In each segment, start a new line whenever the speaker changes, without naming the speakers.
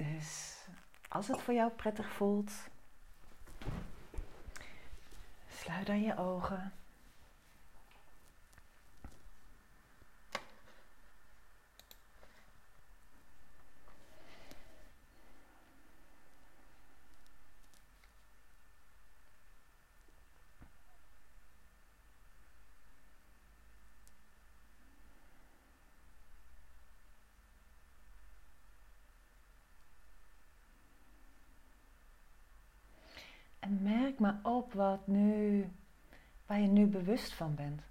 Dus als het voor jou prettig voelt, sluit dan je ogen. Op wat nu, waar je nu bewust van bent.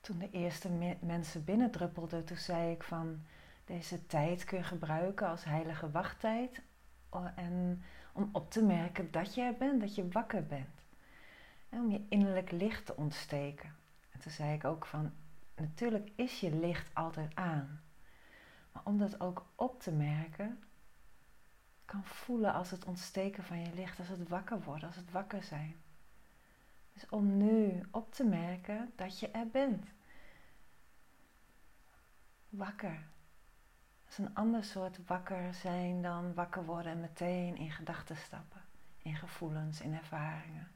Toen de eerste me mensen binnendruppelden, toen zei ik van deze tijd kun je gebruiken als heilige wachttijd. En om op te merken dat je er bent, dat je wakker bent. En om je innerlijk licht te ontsteken. En toen zei ik ook van, natuurlijk is je licht altijd aan. Maar om dat ook op te merken, kan voelen als het ontsteken van je licht, als het wakker wordt, als het wakker zijn. Dus om nu op te merken dat je er bent. Wakker. Dat is een ander soort wakker zijn dan wakker worden en meteen in gedachten stappen, in gevoelens, in ervaringen.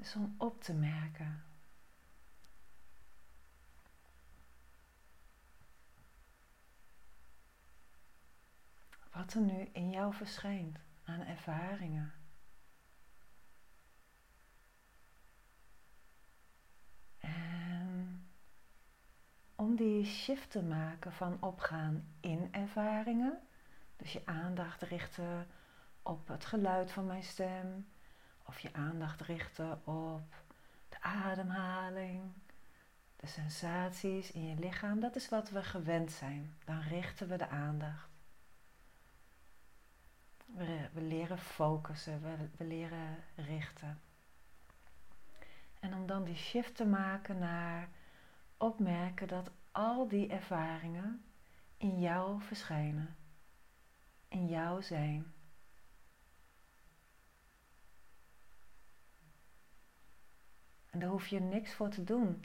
Dus om op te merken. Wat er nu in jou verschijnt aan ervaringen. En om die shift te maken van opgaan in ervaringen, dus je aandacht richten op het geluid van mijn stem, of je aandacht richten op de ademhaling, de sensaties in je lichaam. Dat is wat we gewend zijn. Dan richten we de aandacht. We, we leren focussen, we, we leren richten. En om dan die shift te maken naar opmerken dat al die ervaringen in jou verschijnen, in jou zijn. En daar hoef je niks voor te doen.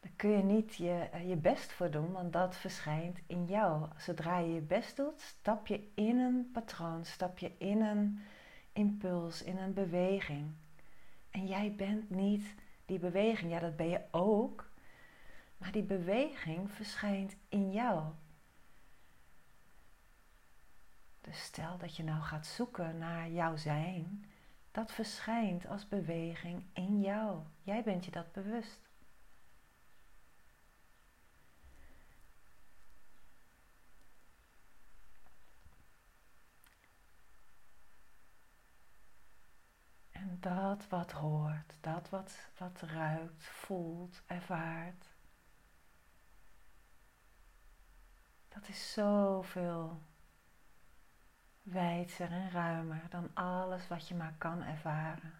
Daar kun je niet je, eh, je best voor doen, want dat verschijnt in jou. Zodra je je best doet, stap je in een patroon, stap je in een impuls, in een beweging. En jij bent niet die beweging. Ja, dat ben je ook. Maar die beweging verschijnt in jou. Dus stel dat je nou gaat zoeken naar jouw zijn, dat verschijnt als beweging in jou. Jij bent je dat bewust. En dat wat hoort, dat wat, wat ruikt, voelt, ervaart, dat is zoveel wijdser en ruimer dan alles wat je maar kan ervaren.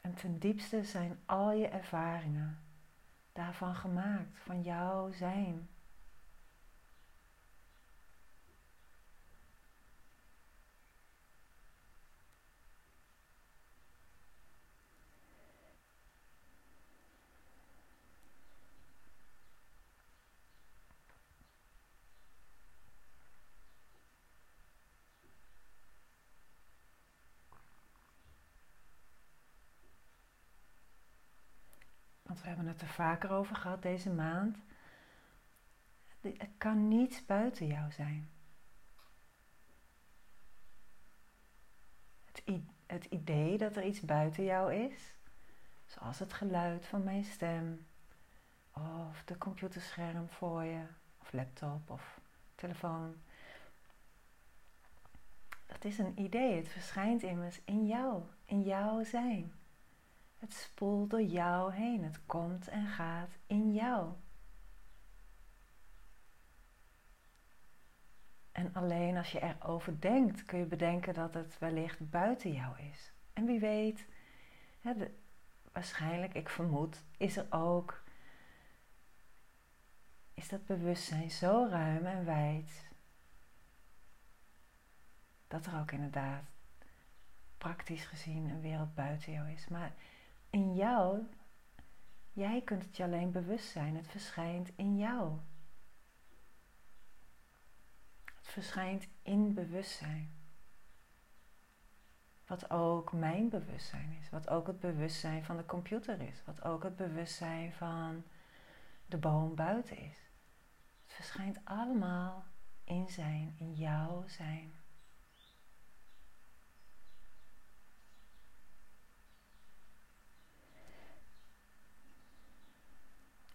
En ten diepste zijn al je ervaringen daarvan gemaakt, van jouw zijn. Het er vaker over gehad deze maand. Het kan niets buiten jou zijn. Het, het idee dat er iets buiten jou is, zoals het geluid van mijn stem, of de computerscherm voor je, of laptop of telefoon. Dat is een idee, het verschijnt immers in jou, in jouw zijn. Het spoelt door jou heen. Het komt en gaat in jou. En alleen als je erover denkt, kun je bedenken dat het wellicht buiten jou is. En wie weet, waarschijnlijk, ik vermoed, is er ook is dat bewustzijn zo ruim en wijd dat er ook inderdaad praktisch gezien een wereld buiten jou is. Maar in jou, jij kunt het je alleen bewust zijn. Het verschijnt in jou. Het verschijnt in bewustzijn. Wat ook mijn bewustzijn is. Wat ook het bewustzijn van de computer is. Wat ook het bewustzijn van de boom buiten is. Het verschijnt allemaal in zijn, in jouw zijn.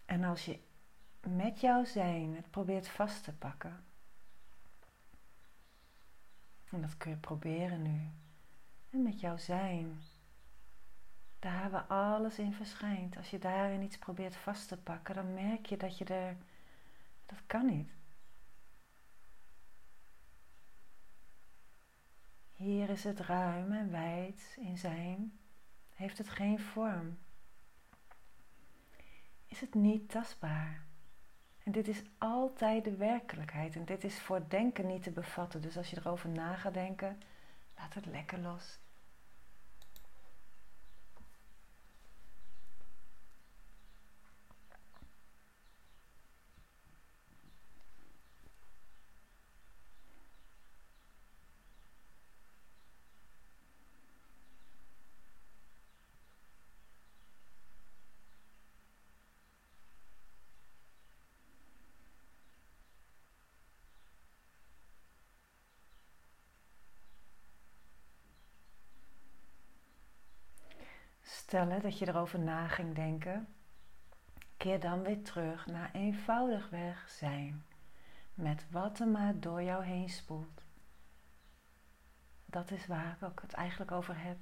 En als je met jouw zijn het probeert vast te pakken, en dat kun je proberen nu, en met jouw zijn, daar waar alles in verschijnt, als je daarin iets probeert vast te pakken, dan merk je dat je er, dat kan niet. Hier is het ruim en wijd in zijn, heeft het geen vorm is het niet tastbaar. En dit is altijd de werkelijkheid. En dit is voor denken niet te bevatten. Dus als je erover na gaat denken, laat het lekker los. Stel dat je erover na ging denken. Keer dan weer terug naar eenvoudigweg zijn. Met wat er maar door jou heen spoelt. Dat is waar ik het eigenlijk over heb.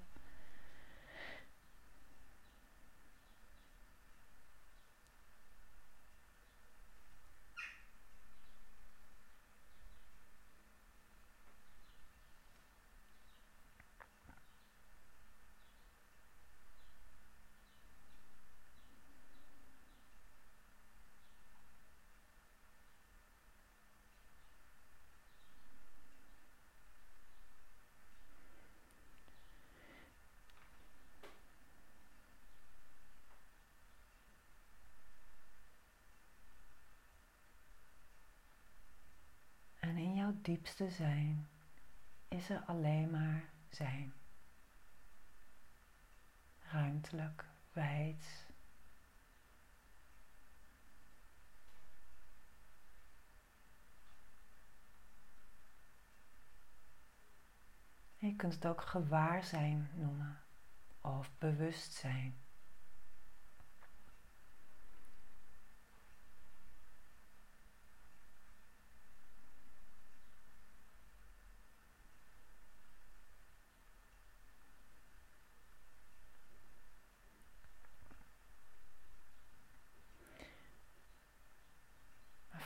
Diepste zijn is er alleen maar zijn. Ruimtelijk, wijd. Je kunt het ook gewaarzijn noemen of bewustzijn.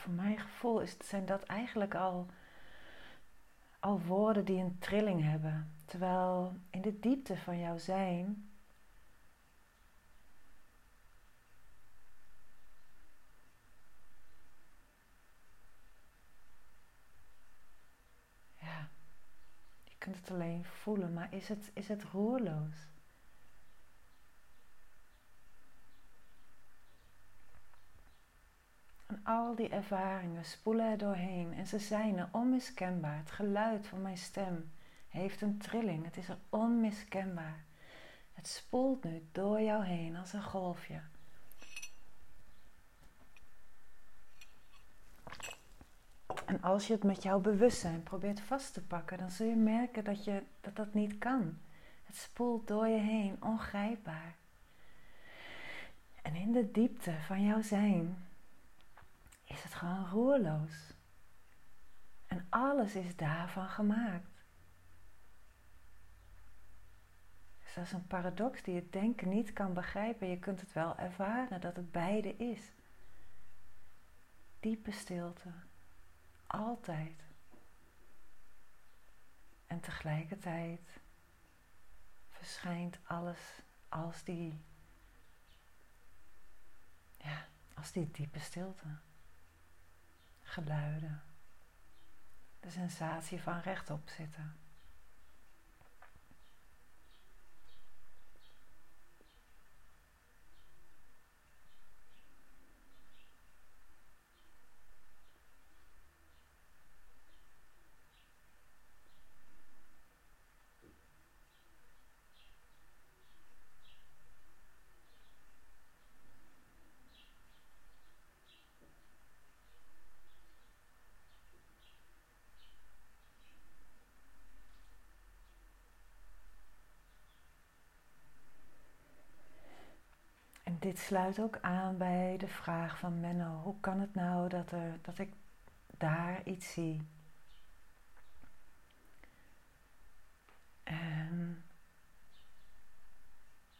Voor mijn gevoel is, zijn dat eigenlijk al, al woorden die een trilling hebben. Terwijl in de diepte van jouw zijn ja, je kunt het alleen voelen, maar is het, is het roerloos? Al die ervaringen spoelen er doorheen en ze zijn er onmiskenbaar. Het geluid van mijn stem heeft een trilling, het is er onmiskenbaar. Het spoelt nu door jou heen als een golfje. En als je het met jouw bewustzijn probeert vast te pakken, dan zul je merken dat je, dat, dat niet kan. Het spoelt door je heen, ongrijpbaar. En in de diepte van jouw zijn is het gewoon roerloos. En alles is daarvan gemaakt. Dus dat is een paradox die het denken niet kan begrijpen. Je kunt het wel ervaren dat het beide is. Diepe stilte. Altijd. En tegelijkertijd verschijnt alles als die, ja, als die diepe stilte. Geluiden. De sensatie van rechtop zitten. dit sluit ook aan bij de vraag van Menno: hoe kan het nou dat, er, dat ik daar iets zie? En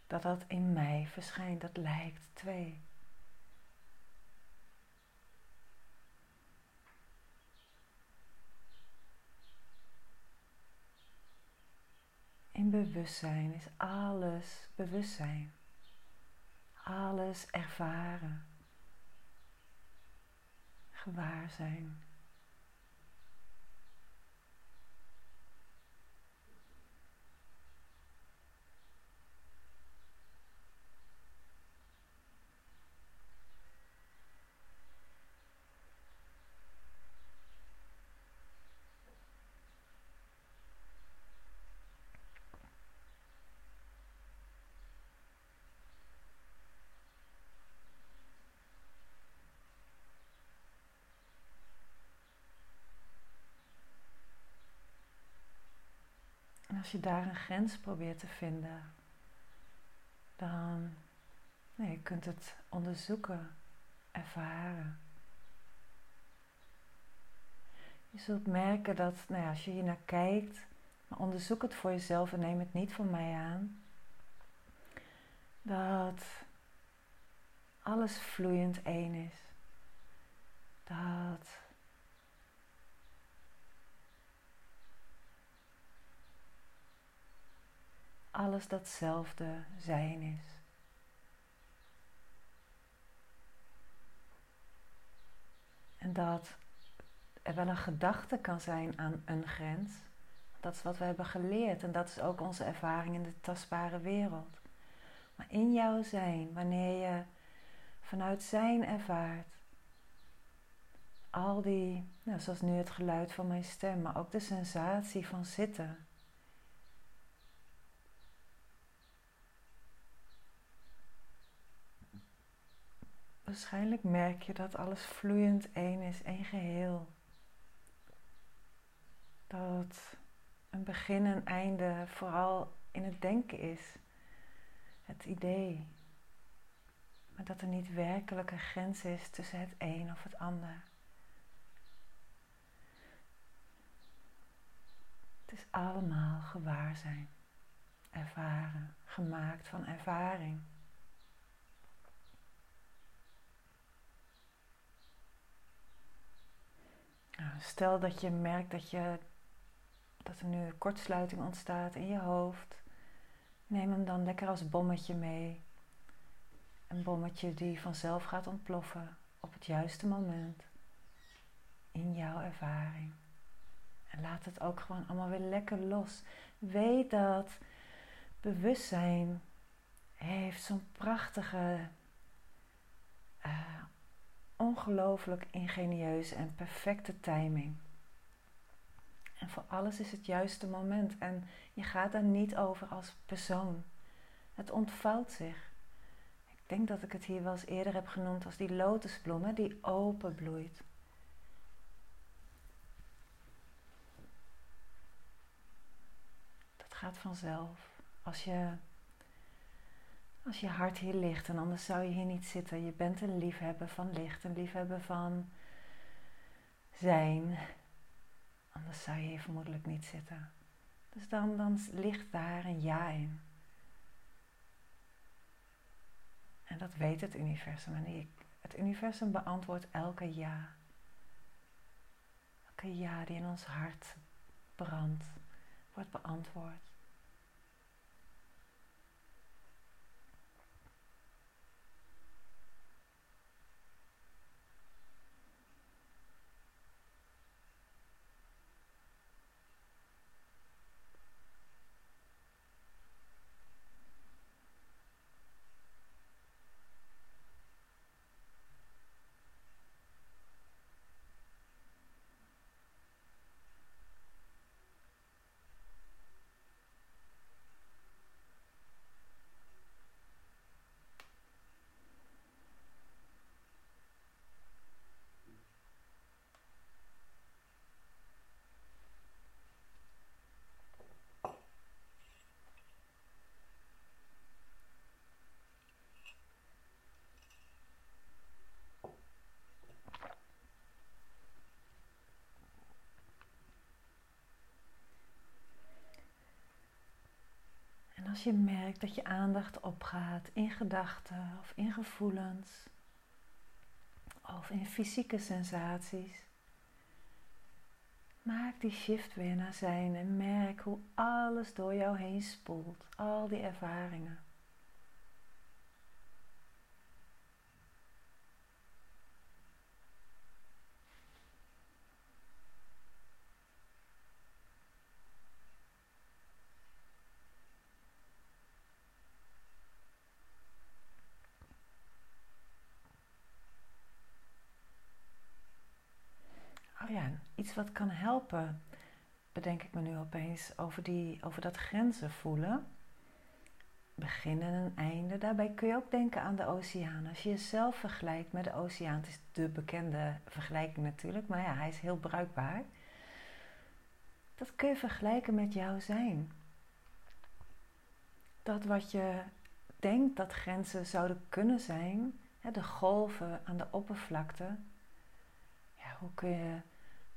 dat dat in mij verschijnt, dat lijkt twee. In bewustzijn is alles bewustzijn alles ervaren, gewaar zijn. Je daar een grens probeert te vinden, dan nee, je kunt het onderzoeken, ervaren. Je zult merken dat nou ja, als je hier naar kijkt, maar onderzoek het voor jezelf en neem het niet van mij aan, dat alles vloeiend één is. Dat alles datzelfde zijn is. En dat er wel een gedachte kan zijn aan een grens. Dat is wat we hebben geleerd en dat is ook onze ervaring in de tastbare wereld. Maar in jouw zijn, wanneer je vanuit zijn ervaart, al die, nou, zoals nu het geluid van mijn stem, maar ook de sensatie van zitten, Waarschijnlijk merk je dat alles vloeiend één is, één geheel. Dat een begin en einde vooral in het denken is, het idee. Maar dat er niet werkelijk een grens is tussen het een of het ander. Het is allemaal gewaar zijn, ervaren, gemaakt van ervaring. Nou, stel dat je merkt dat, je, dat er nu een kortsluiting ontstaat in je hoofd. Neem hem dan lekker als bommetje mee. Een bommetje die vanzelf gaat ontploffen op het juiste moment. In jouw ervaring. En laat het ook gewoon allemaal weer lekker los. Weet dat bewustzijn heeft zo'n prachtige uh, ongelooflijk ingenieus en perfecte timing. En voor alles is het juiste moment en je gaat daar niet over als persoon. Het ontvouwt zich. Ik denk dat ik het hier wel eens eerder heb genoemd als die lotusbloem die open bloeit. Dat gaat vanzelf. Als je als je hart hier ligt en anders zou je hier niet zitten. Je bent een liefhebber van licht, een liefhebber van zijn. Anders zou je hier vermoedelijk niet zitten. Dus dan, ligt daar een ja in. En dat weet het universum. En het universum beantwoordt elke ja. Elke ja die in ons hart brandt, wordt beantwoord. Je merkt dat je aandacht opgaat in gedachten of in gevoelens of in fysieke sensaties, maak die shift weer naar zijn en merk hoe alles door jou heen spoelt, al die ervaringen. ja, iets wat kan helpen, bedenk ik me nu opeens, over, die, over dat grenzen voelen. Beginnen en einde. Daarbij kun je ook denken aan de oceaan. Als je jezelf vergelijkt met de oceaan, het is de bekende vergelijking natuurlijk, maar ja, hij is heel bruikbaar. Dat kun je vergelijken met jouw zijn. Dat wat je denkt dat grenzen zouden kunnen zijn, de golven aan de oppervlakte, ja, hoe kun je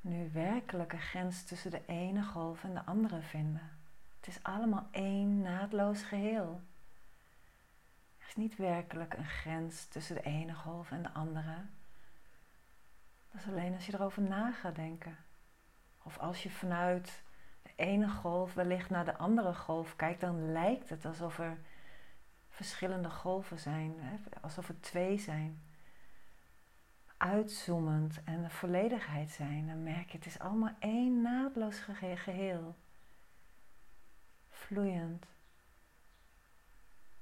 nu werkelijke grens tussen de ene golf en de andere vinden. Het is allemaal één naadloos geheel. Er is niet werkelijk een grens tussen de ene golf en de andere. Dat is alleen als je erover na gaat denken. Of als je vanuit de ene golf wellicht naar de andere golf kijkt, dan lijkt het alsof er verschillende golven zijn, alsof er twee zijn uitzoomend en de volledigheid zijn, dan merk je het is allemaal één naadloos geheel. Vloeiend.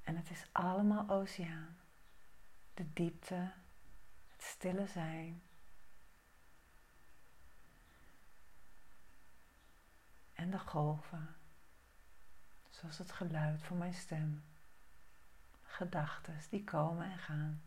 En het is allemaal oceaan. De diepte, het stille zijn. En de golven, zoals het geluid van mijn stem. Gedachten die komen en gaan.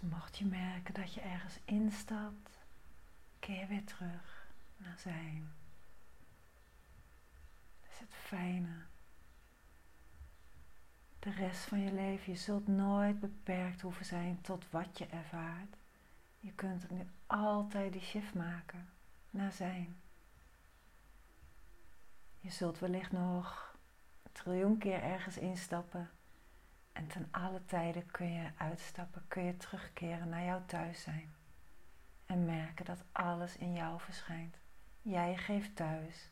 Dus mocht je merken dat je ergens instapt, keer weer terug naar zijn. Dat is het fijne. De rest van je leven, je zult nooit beperkt hoeven zijn tot wat je ervaart. Je kunt nu altijd die shift maken naar zijn. Je zult wellicht nog een triljoen keer ergens instappen en ten alle tijden kun je uitstappen, kun je terugkeren naar jouw thuis zijn. En merken dat alles in jou verschijnt. Jij geeft thuis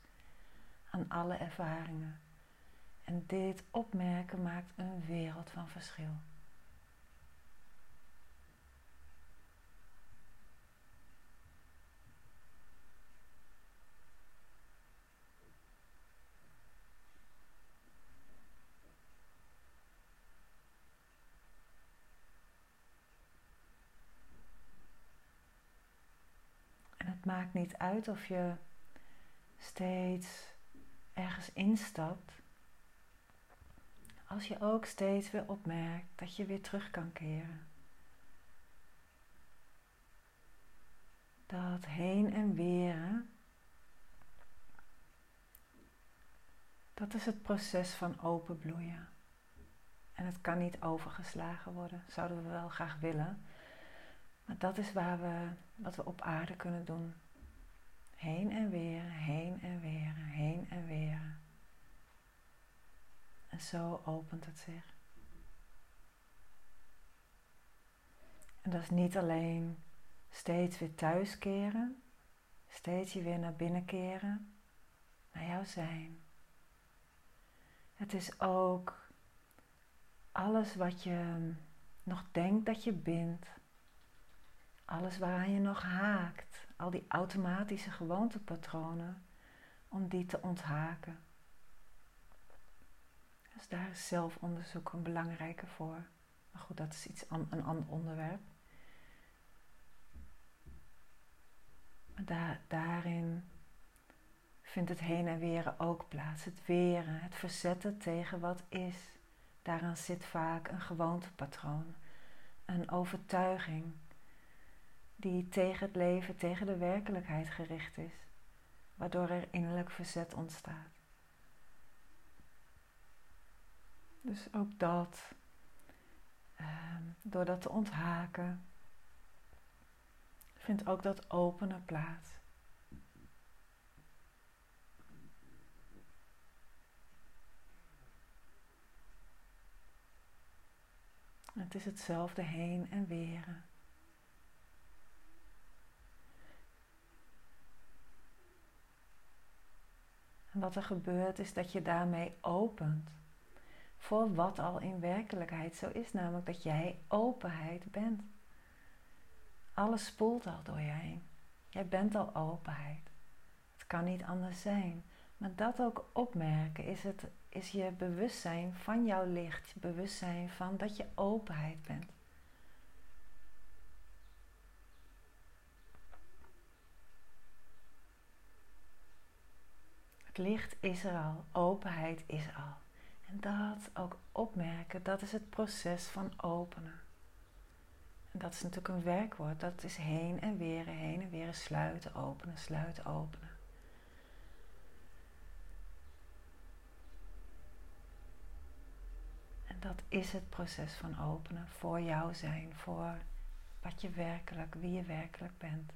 aan alle ervaringen. En dit opmerken maakt een wereld van verschil. Maakt niet uit of je steeds ergens instapt. Als je ook steeds weer opmerkt dat je weer terug kan keren. Dat heen en weer. Dat is het proces van openbloeien. En het kan niet overgeslagen worden. Zouden we wel graag willen. Maar dat is waar we, wat we op aarde kunnen doen. Heen en weer, heen en weer, heen en weer. En zo opent het zich. En dat is niet alleen steeds weer thuiskeren, steeds je weer naar binnen keren, naar jouw zijn. Het is ook alles wat je nog denkt dat je bindt, alles waaraan je nog haakt, al die automatische gewoontepatronen, om die te onthaken. Dus daar is zelfonderzoek een belangrijke voor. Maar goed, dat is iets, een ander onderwerp. Maar daar, daarin vindt het heen en weren ook plaats. Het weren, het verzetten tegen wat is. Daaraan zit vaak een gewoontepatroon, een overtuiging die tegen het leven, tegen de werkelijkheid gericht is, waardoor er innerlijk verzet ontstaat. Dus ook dat, ehm, door dat te onthaken, vindt ook dat openen plaats. Het is hetzelfde heen en weren. En wat er gebeurt is dat je daarmee opent voor wat al in werkelijkheid zo is, namelijk dat jij openheid bent. Alles spoelt al door je heen. Jij bent al openheid. Het kan niet anders zijn. Maar dat ook opmerken is, het, is je bewustzijn van jouw licht, bewustzijn van dat je openheid bent. Het licht is er al, openheid is al. En dat ook opmerken, dat is het proces van openen. En dat is natuurlijk een werkwoord, dat is heen en weer, heen en weer, sluiten, openen, sluiten, openen. En dat is het proces van openen voor jou zijn, voor wat je werkelijk, wie je werkelijk bent.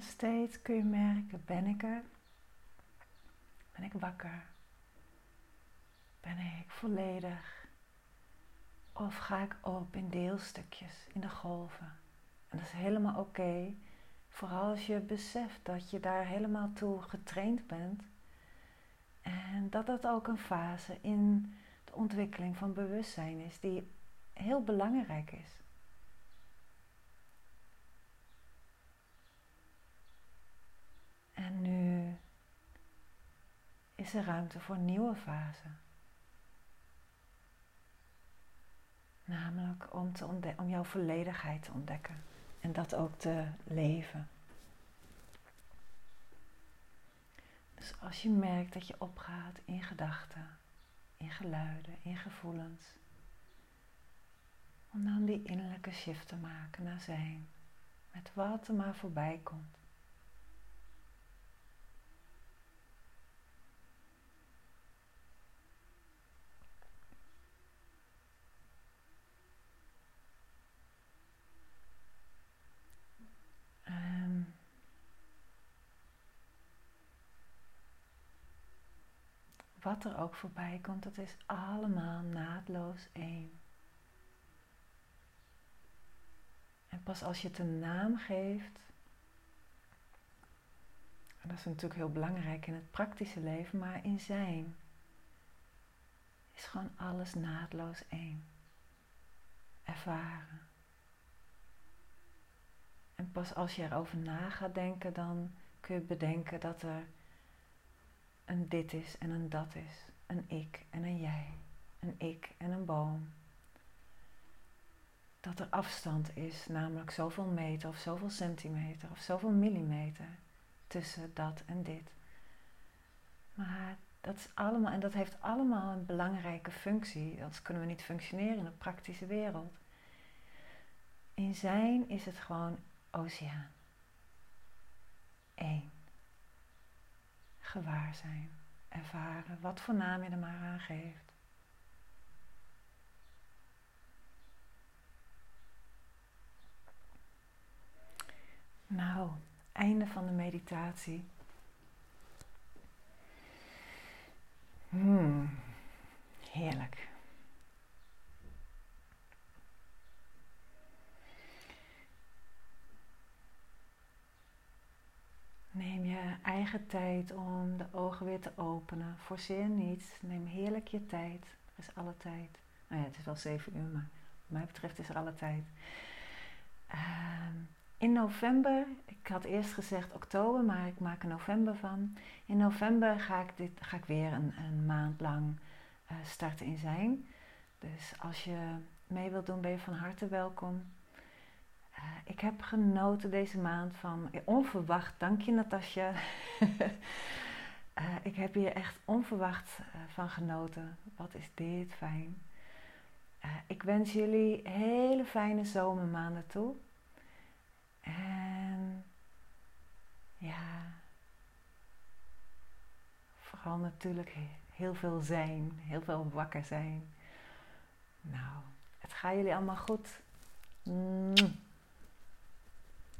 Steeds kun je merken, ben ik er? Ben ik wakker? Ben ik volledig? Of ga ik op in deelstukjes, in de golven? En dat is helemaal oké. Vooral als je beseft dat je daar helemaal toe getraind bent. En dat dat ook een fase in de ontwikkeling van bewustzijn is, die heel belangrijk is. En nu is er ruimte voor een nieuwe fase. Namelijk om, te om jouw volledigheid te ontdekken en dat ook te leven. Dus als je merkt dat je opgaat in gedachten, in geluiden, in gevoelens, om dan die innerlijke shift te maken naar zijn, met wat er maar voorbij komt. Wat er ook voorbij komt, dat is allemaal naadloos één. En pas als je het een naam geeft, en dat is natuurlijk heel belangrijk in het praktische leven, maar in zijn, is gewoon alles naadloos één. Ervaren. En pas als je erover na gaat denken, dan kun je bedenken dat er een dit is en een dat is. Een ik en een jij. Een ik en een boom. Dat er afstand is, namelijk zoveel meter of zoveel centimeter of zoveel millimeter tussen dat en dit. Maar dat is allemaal, en dat heeft allemaal een belangrijke functie, anders kunnen we niet functioneren in de praktische wereld. In zijn is het gewoon oceaan. Eén gewaar zijn, ervaren, wat voor naam je er maar aan geeft. Nou, einde van de meditatie. Hmm, heerlijk. Neem je eigen tijd om de ogen weer te openen. Forceer niets. Neem heerlijk je tijd. Er is alle tijd. Nou ja, het is wel zeven uur, maar wat mij betreft is er alle tijd. Ehm, in november, ik had eerst gezegd oktober, maar ik maak er november van. In november ga ik, dit, ga ik weer een, een maand lang uh, starten in zijn. Dus als je mee wilt doen, ben je van harte welkom. Eh, ik heb genoten deze maand van onverwacht. Dank je, Natasja. uh, ik heb hier echt onverwacht van genoten. Wat is dit fijn. ik wens jullie hele fijne zomermaanden toe. En ja, vooral natuurlijk heel veel zijn, heel veel wakker zijn. Nou, het gaat jullie allemaal goed.